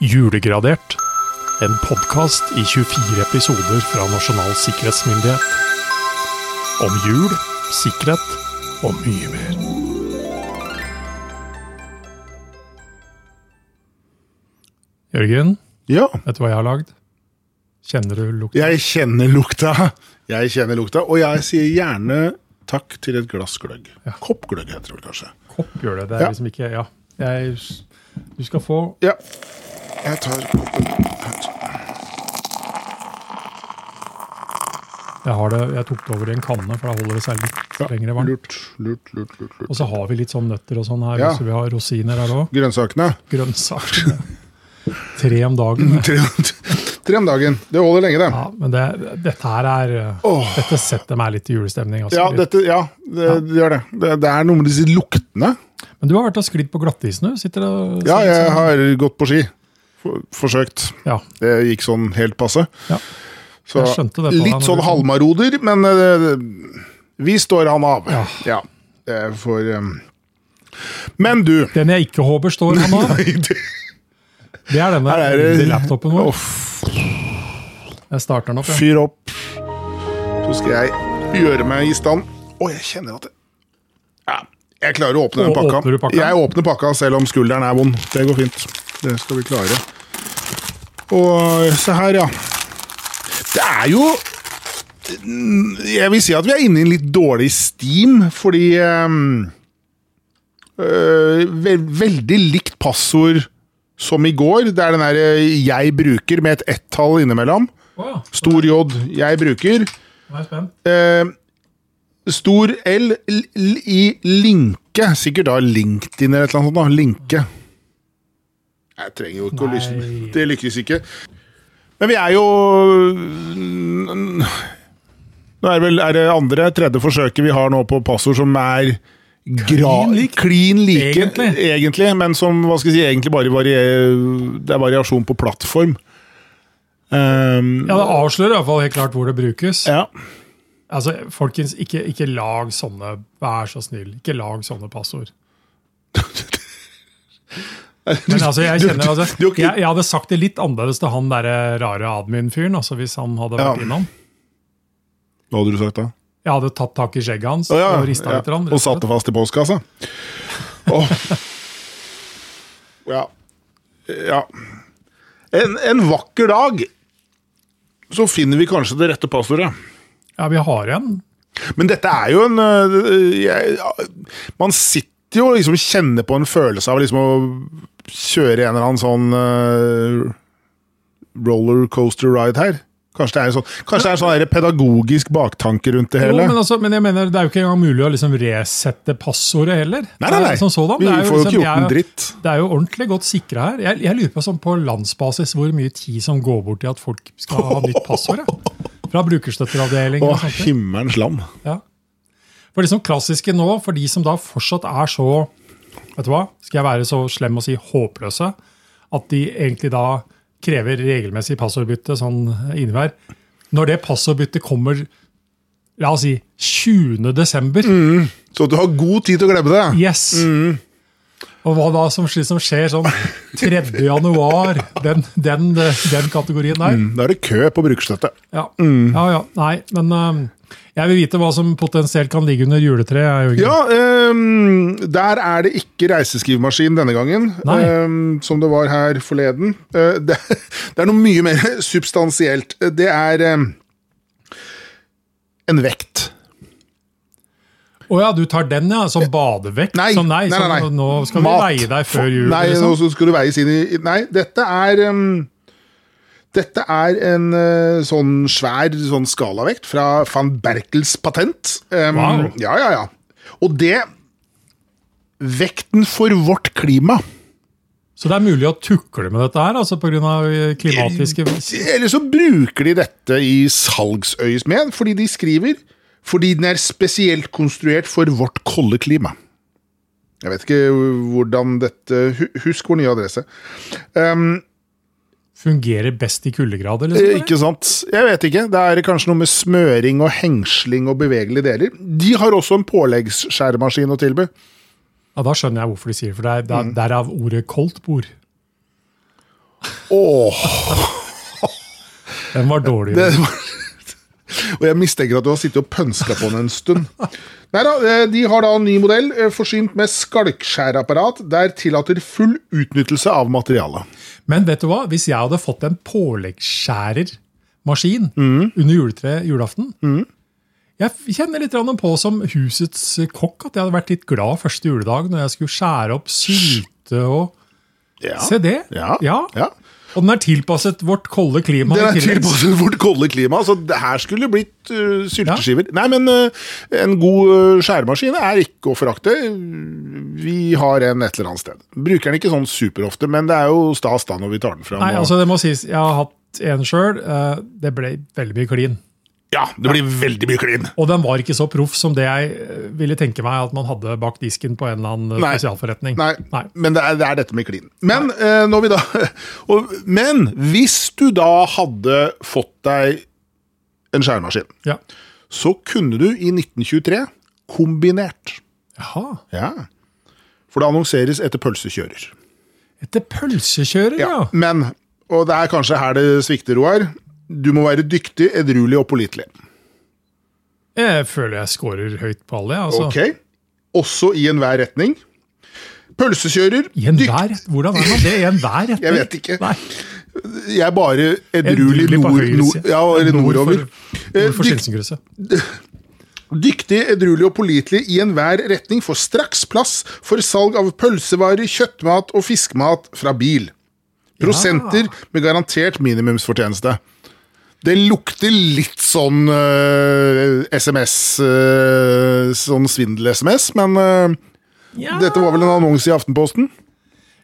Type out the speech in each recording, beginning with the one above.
Julegradert. En podkast i 24 episoder fra Nasjonal sikkerhetsmyndighet. Om jul, sikkerhet og mye mer. Jørgen, Ja, vet du hva jeg har lagd? Kjenner du lukta? jeg kjenner lukta. Jeg kjenner lukta, og jeg sier gjerne takk til et glass gløgg. Ja. Koppgløgg heter det kanskje. Kopp gjør det. Det er Ja. liksom ikke Ja. Jeg, du skal få Ja. Jeg tar koppen her. Jeg, har det, jeg tok det over i en kanne, for da holder det seg litt lenger varmt. Lurt, lurt, lurt, lurt, lurt. Og så har vi litt sånn nøtter og sånn her. Ja. Så vi har rosiner her òg. Grønnsakene. Grønnsakene. Tre om dagen. Tre, om dagen. Det holder lenge, det. Ja, men det, dette her er oh. Dette setter meg litt i julestemning. Altså. Ja, dette, ja det, det gjør det. det. Det er noe med disse luktene. Men du har vært og sklidd på glattisen, du? Sitter og Ja, jeg sånn. har gått på ski. For, forsøkt. ja. Det gikk sånn helt passe. Ja. Så Jeg skjønte det på litt når sånn halvmaroder, men uh, vi står han av. Ja. ja. for um, Men du Den jeg ikke håper står han av, det- det er denne er det- laptopen vår. Uff, Jeg starter den opp. Ja. fyr opp. Så skal jeg gjøre meg i stand. Å, jeg kjenner at det ja, Jeg klarer å åpne den pakka. åpner pakka? Jeg åpner pakka selv om skulderen er vond. Det går fint. Det skal vi klare. Og se her, ja. Det er jo Jeg vil si at vi er inne i en litt dårlig steam, fordi um, øh, ve Veldig likt passord som i går. Det er den derre 'jeg bruker' med et ett-tall innimellom. Wow. Stor J 'jeg bruker'. Er. Eh, stor L, l l i linke. Sikkert da LinkedIn eller et eller annet sånt. da, Linke. Jeg trenger jo ikke å lyse. Det lykkes ikke. Men vi er jo Nå er det vel er det andre, tredje forsøket vi har nå på passord som er Klin like. klin like, Egentlig. egentlig, men som hva skal jeg si, egentlig bare varier, det er variasjon på plattform. Um, Ja, Det avslører i hvert fall helt klart hvor det brukes. ja. Altså, Folkens, ikke, ikke lag sånne Vær så snill, ikke lag sånne passord. Men altså, jeg kjenner altså, jeg, jeg hadde sagt det litt annerledes til han der rare admin-fyren, altså hvis han hadde vært Ja. innom. Hva hadde du sagt da? Jeg hadde tatt tak i skjegget hans oh, ja, og rista ja. litt. Rann, Og satt det fast i postkassa? Åh. Ja. ja. En, en vakker dag så finner vi kanskje det rette passordet. Ja, vi har en. Men dette er jo en øh, jeg, Man sitter jo og liksom kjenner på en følelse av liksom å kjøre en eller annen sånn uh, rollercoaster ride her. Kanskje det er en sånn, kanskje det er en sånn pedagogisk baktanke rundt det Jo, hele? men, altså, men jeg mener, det er jo ikke engang mulig å liksom resette passordet heller. Nei, nei, nei. Sånn sådan. Vi jo får jo liksom- ikke gjort en jo- dritt. Det er jo ordentlig godt sikra her. Jeg, jeg lurer på sånn på landsbasis hvor mye tid som går bort i at folk skal ha nytt passord. Ja. Fra brukerstøtteavdeling. Å, himmelens land. Ja. For det som klassiske nå, for de som da fortsatt er så vet du hva, Skal jeg være så slem å si håpløse? At de egentlig da krever regelmessig passordbytte sånn innenhver. Når det passordbyttet kommer la oss si 20. desember Så du har god tid til å glemme det. Yes! Og hva da som, som skjer sånn 3. januar, den, den, den kategorien der. Da er det kø på brukerstøtte. Ja, ja, ja. Nei, men øhm, jeg vil vite hva som potensielt kan ligge under juletreet. Ja, um, der er det ikke reiseskrivemaskin denne gangen, ehm, som det var her forleden. Uh, det, det er noe mye mer substansielt. Det er um, en vekt. Å ja, du tar den, ja? Som badevekt? Nei, så nei, nei, nei, nei. Så nå skal Mat. vi veie deg før jul? Nei, liksom. nå skal du veies inn i Nei, dette er Dette er en uh, sånn svær sånn skalavekt fra van Berkels patent. Um, Wow. Ja, ja, ja. Og det Vekten for vårt klima. Så det er mulig å tukle med dette her, altså pga. klimatiske Eller så bruker de dette i salgsøyesmed, fordi de skriver fordi den er spesielt konstruert for vårt kolde klima. Jeg vet ikke hvordan dette Husk vår nye adresse. Um, Fungerer best i kuldegrader, eh, liksom? ikke sant? Jeg vet ikke. Det er kanskje noe med smøring og hengsling og bevegelige deler. De har også en påleggsskjæremaskin å tilby. Ja, Da skjønner jeg hvorfor de sier det, for det er, Mm. det er derav ordet koldtbord. Åh, Den var dårlig. det var... Og jeg mistenker at du har sittet og pønska på den en stund. Neida, da, De har da en ny modell eh, forsynt med skalkskjærapparat der tillater full utnyttelse av materialet. Men vet du hva? Hvis jeg hadde fått en påleggsskjærermaskin Mm. under juletreet julaften Jeg kjenner litt på som husets kokk at jeg hadde vært litt glad første juledag når jeg skulle skjære opp sylte og Ja. Se det! Ja. ja. ja. Og den er tilpasset vårt kolde klima. Det er tilpasset vårt kolde klima, så det her skulle blitt uh, sylteskiver. Nei, men uh, en god uh, skjæremaskin er ikke å forakte. Vi har en et eller annet sted. Bruker den ikke sånn superofte, men det er jo stas da når vi tar den fram. Nei, og- altså det må sies, Jeg har hatt en sjøl. Det ble veldig mye klin. Ja, det blir veldig mye klin. Og den var ikke så proff som det jeg eh, ville tenke meg at man hadde bak disken på en eller annen Nei. spesialforretning. Nei, Nei. men det er, det er dette med klin. Men, eh, da, og, men hvis du da hadde fått deg en skjæremaskin, Ja. så kunne du i 1923 kombinert. Jaha. Ja. For det annonseres etter pølsekjører. Etter pølsekjører, ja. Ja. Men, og det er kanskje her det svikter, Roar, du må være dyktig, edruelig og pålitelig. Jeg føler jeg scorer høyt på alle. Altså. Ok? Også i enhver retning. Pølsekjører I enhver Hvordan er man det? I enhver retning? Jeg vet ikke. Nei. Jeg er bare edruelig nord, nord, ja, nordover. Eh, Nord for dykt- Dyktig, edruelig og pålitelig i enhver retning får straks plass for salg av pølsevarer, kjøttmat og fiskemat fra bil. Prosenter med garantert minimumsfortjeneste. Det lukter litt sånn uh, SMS uh, Sånn svindel-SMS, men uh, Ja. dette var vel en annonse i Aftenposten?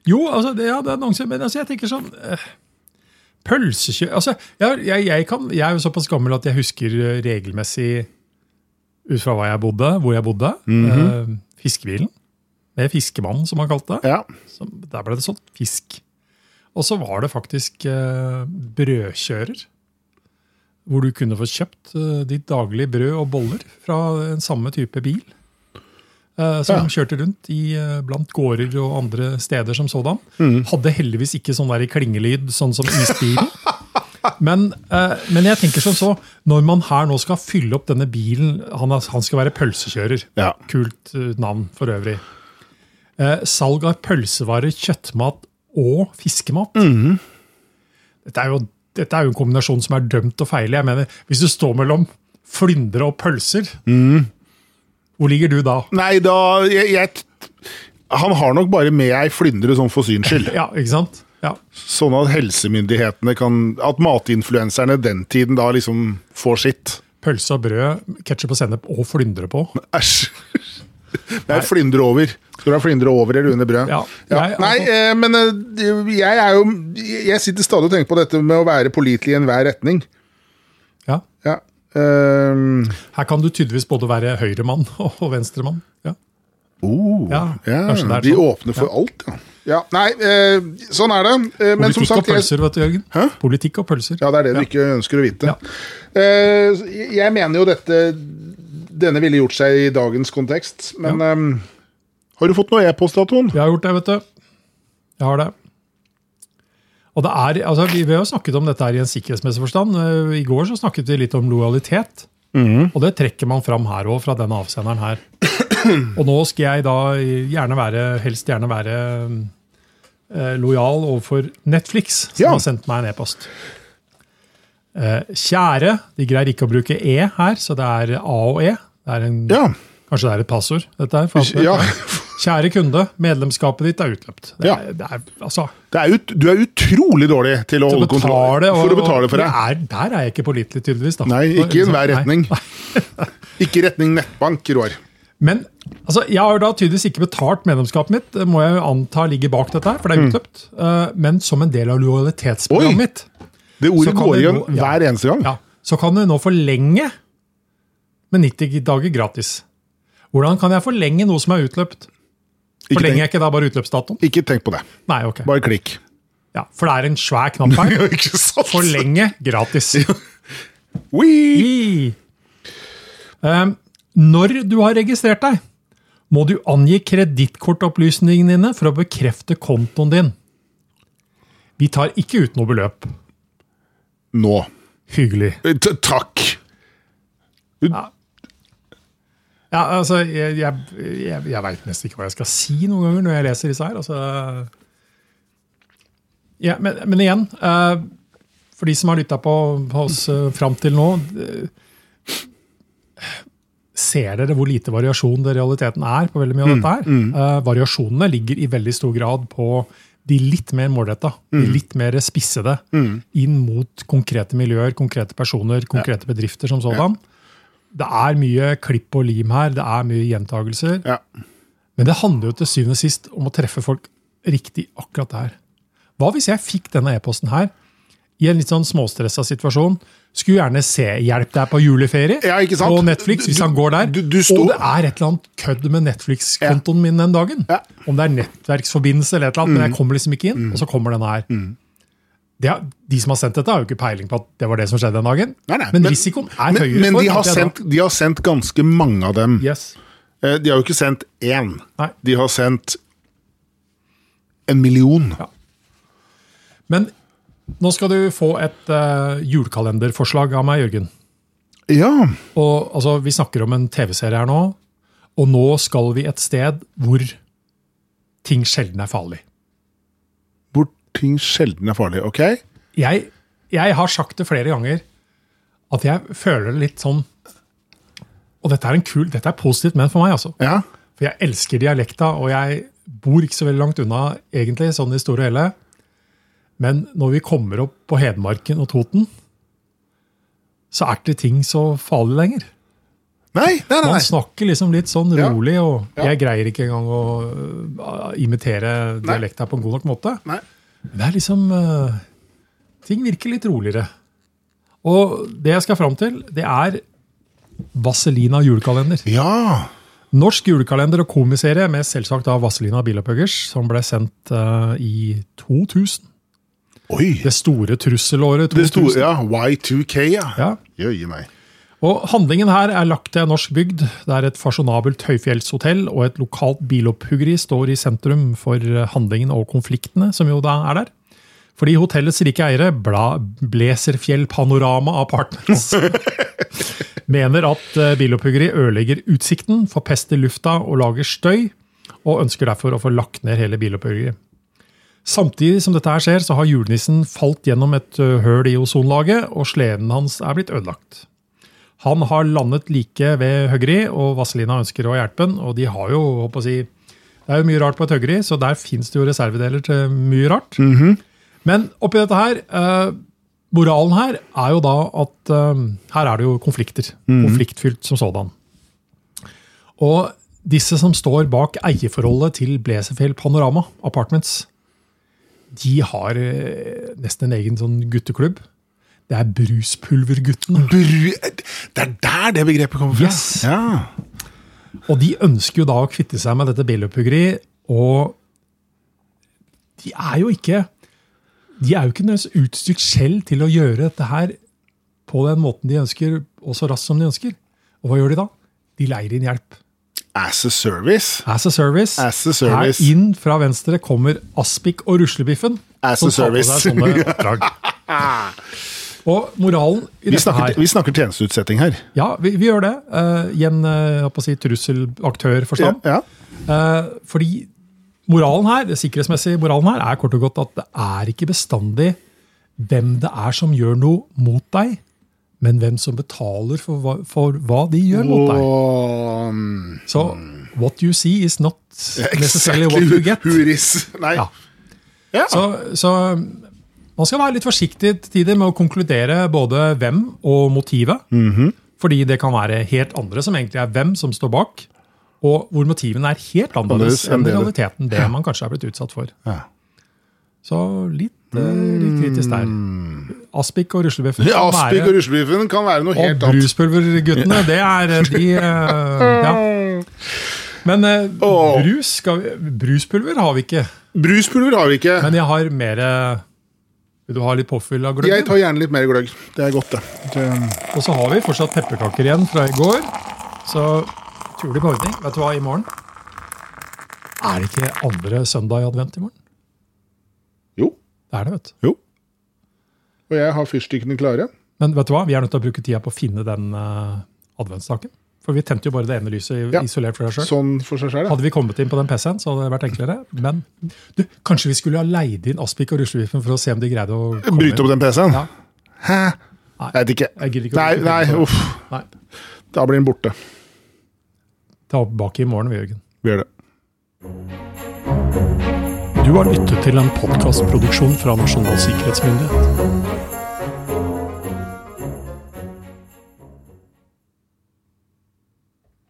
Jo, altså, det, ja, det er annonse, men altså, jeg tenker sånn eh, Pølsekjø... Altså, jeg, jeg, jeg, kan, jeg er jo såpass gammel at jeg husker eh, regelmessig ut fra hva jeg bodde, hvor jeg bodde. eh, fiskebilen. Med fiskemannen, som han kalte det. Ja. Så der ble det solgt fisk. Og så var det faktisk eh, brødkjører. Hvor du kunne få kjøpt uh, ditt daglige brød og boller fra en samme type bil. Uh, som Ja. kjørte rundt i, uh, blant gårder og andre steder som sådan. Mm. Hadde heldigvis ikke sånn der klingelyd, sånn som isbilen. Men, men jeg tenker som så, når man her nå skal fylle opp denne bilen Han, han skal være pølsekjører. Ja. Kult navn for øvrig. Salg av pølsevarer, kjøttmat og fiskemat. Mm. dette, er jo, dette er jo en kombinasjon som er dømt å feile. Jeg mener, Hvis du står mellom flyndre og pølser, mm. hvor ligger du da? Nei, da jeg, jeg, Han har nok bare med ei flyndre sånn for syns skyld. Ja, ikke sant? Ja. Sånn at helsemyndighetene kan At matinfluenserne den tiden da liksom får sitt. Pølse og brød, ketsjup og sennep og flyndre på. Æsj. Det er flyndre over. Skal du ha flyndre over eller under brød? Ja, Ja. Nei, altså- eh, men eh, jeg er jo Jeg sitter stadig og tenker på dette med å være pålitelig i enhver retning. Ja. Ja. Um, Her kan du tydeligvis både være høyremann og venstremann. Ja. oh, Ja, ja, de sånn. åpner for alt, ja. ja. Nei, eh, sånn er det. Eh, men Politikk sagt, og pølser, vet du, Jørgen. Hæ? Politikk og pølser. Ja, det er det du ikke ønsker å vite. Ja. Eh, jeg mener jo dette Denne ville gjort seg i dagens kontekst, men ehm, Har du fått noe e-post, da, Ton? Jeg har gjort det, vet du. Jeg har det. Og det er, altså, vi, har jo snakket om dette her i en sikkerhetsmessig forstand. Eh, I går så snakket vi litt om lojalitet. Og det trekker man fram her òg, fra denne avsenderen her. Og nå skal jeg da gjerne være, helst gjerne være eh, lojal overfor Netflix, som Ja. har sendt meg en e-post. Eh, kjære, de greier ikke å bruke E her, så det er A og E. Det en, Ja. Kanskje det er et passord? dette her? for ja. Kjære kunde, medlemskapet ditt er utløpt. Det Ja. er, det er, altså, Det er ut, du er utrolig dårlig til å til holde kontroll. For å betale for det. er, Der er jeg ikke pålitelig, tydeligvis. Da. Nei, ikke i enhver retning. Ikke retning nettbank, Roar. Men altså, jeg har da tydeligvis ikke betalt medlemskapet mitt. Det må jeg anta ligger bak dette, her, for det er utløpt. Eh, men som en del av Mm. Lojalitetsprogrammet mitt. Det ordet går igjen ja. hver eneste gang. Ja, så kan du nå forlenge med 90 dager gratis. Hvordan kan jeg forlenge noe som er utløpt? Forlenger jeg ikke da bare utløpsdatoen? ikke tenk på det. Nei, ok. Bare klikk. Ja, for det er en svær knapp her. ikke sant? Forlenge gratis. Um, når du har registrert deg, må du angi kredittkortopplysningene dine for å bekrefte kontoen din. Vi tar ikke ut noe beløp. Nå. Hyggelig. T takk! Ja, altså, jeg, jeg, jeg, jeg veit nesten ikke hva jeg skal si noen ganger når jeg leser disse her. Altså, ja, men, men igjen, eh, for de som har lytta på, på oss uh, fram til nå eh, Ser dere hvor lite variasjon det realiteten er på veldig mye av dette her? Eh, variasjonene ligger i veldig stor grad på de litt mer målretta, de litt mer spissede, inn mot konkrete miljøer, konkrete personer, konkrete bedrifter som sådan. Det er mye klipp og lim her, det er mye gjentagelser. Ja. Men det handler jo til syvende og sist om å treffe folk riktig akkurat der. Hva hvis jeg fikk denne e-posten her i en litt sånn småstressa situasjon? Skulle gjerne se Hjelp deg på juleferie Ja, på Netflix, hvis Du- han går der. du- du Og det er et eller annet kødd med Netflix-kontoen min den dagen. Ja. Om det er nettverksforbindelse eller et eller annet, men jeg kommer liksom ikke inn, og så kommer denne her. Det har, de som har sendt dette, har jo ikke peiling på at det var det som skjedde den dagen. Nei, nei, men, risikoen er Men, høyere men de, har sendt, de har sendt ganske mange av dem. Yes. Eh, De har jo ikke sendt én. Nei. De har sendt en million. Ja. Men nå skal du få et uh, julekalenderforslag av meg, Jørgen. Ja. Og altså, Vi snakker om en TV-serie her nå, og nå skal vi et sted hvor ting sjelden er farlig. Ting sjelden er farlig. Ok? Jeg, jeg har sagt det flere ganger at jeg føler det litt sånn Og dette er en kul, dette er positivt ment for meg, altså. Ja. For jeg elsker dialekta, og jeg bor ikke så veldig langt unna, egentlig, sånn i store og hele. Men når vi kommer opp på Hedmarken og Toten, så er ikke ting så farlig lenger. Nei, nei, nei. Man snakker liksom litt sånn rolig, og jeg greier ikke engang å uh, imitere dialekta på en god nok måte. nei. Det er liksom uh, Ting virker litt roligere. Og det jeg skal fram til, det er Vazelina julekalender. Ja. Norsk julekalender og komiserie med selvsagt av Vazelina Bilopphøggers, som ble sendt uh, i 2000. Oi. Det store trusselåret 2000. Det store, ja. Y2K, ja. Ja. Jøye meg. Og Handlingen her er lagt til en norsk bygd, der et fasjonabelt høyfjellshotell og et lokalt bilopphuggeri står i sentrum for handlingen og konfliktene som jo da er der. Fordi hotellets rike eiere, Bla Blazerfjell Panorama Apartments, mener at eh, bilopphuggeri ødelegger utsikten, forpester lufta og lager støy, og ønsker derfor å få lagt ned hele bilopphuggeriet. Samtidig som dette her skjer, så har julenissen falt gjennom et høl i ozonlaget, og sleden hans er blitt ødelagt. Han har landet like ved høggeri, og Vazelina ønsker å hjelpe han. Og de har jo, håper å si, det er jo mye rart på et høggeri, så der fins det jo reservedeler til mye rart. Men oppi dette her, eh, moralen her er jo da at eh, her er det jo konflikter. Konfliktfylt som sådan. Og disse som står bak eierforholdet til Blazerfjell Panorama Apartments, de har eh, nesten en egen sånn gutteklubb. Det er Bruspulverguttene. Bru det er der det begrepet kommer fra. Yes. Ja. Og de ønsker jo da å kvitte seg med dette bilopphugeri, og de er jo ikke de er jo ikke utstyrt selv til å gjøre dette her på den måten de ønsker, og så raskt som de ønsker. Og hva gjør de da? De leier inn hjelp. As a service. As a service. As a service. Her inn fra venstre kommer Aspik og Ruslebiffen. As som tar på service. seg sånne oppdrag. Og moralen i Vi snakker, her vi snakker tjenesteutsetting her. Ja, vi, vi gjør det. Uh, I en uh, si, trusselaktørforstand. Ja. uh, fordi moralen her, det sikkerhetsmessige moralen her er kort og godt at det er ikke bestandig hvem det er som gjør noe mot deg, men hvem som betaler for hva, for hva de gjør mot deg. Mm, Så what you see is not necessarily what you get. Who is Nei. Ja. Ja. Så, så man skal være litt forsiktig tider med å konkludere både hvem og motivet. Mhm. Fordi det kan være helt andre som egentlig er hvem som står bak, og hvor motivene er helt annerledes enn realiteten det man kanskje er blitt utsatt for. Ja. Så litt, eh, litt kritisk der. Aspik og ruslebiffen Ja, kan Aspik og ruslebiffen kan være noe Og helt annet. bruspulverguttene, det er eh, de eh, Ja. Men brus vi, bruspulver har vi ikke. Bruspulver har vi ikke. Men jeg har mer Vil du ha litt påfyll av Jeg tar gjerne litt mer gløgg. Det er godt, det. det. Og så har vi fortsatt pepperkaker igjen fra i går. Så utrolig på ordning. Vet du hva, i morgen er det ikke andre søndag i advent i morgen? Jo. Det Det er det, vet du. Jo. Og jeg har fyrstikkene klare. Men vet du hva? vi er nødt til å bruke tida på å finne den uh, adventsstaken. For vi tente jo bare det ene lyset Ja. isolert for seg sjøl. Sånn for seg selv. Hadde vi kommet inn på den PC-en, så hadde det vært enklere. Men du, kanskje vi skulle ha leid inn Aspik og Ruslevipen for å se om de greide å komme Bryte opp den PC-en? Ja. Hæ? Nei. Jeg vet ikke. Jeg ikke Nei, nei, uff. Nei. Da blir den borte. Ta opp bak i morgen, vi, Jørgen. Vi gjør det. Du har lyttet til en podkastproduksjon fra Nasjonal sikkerhetsmyndighet.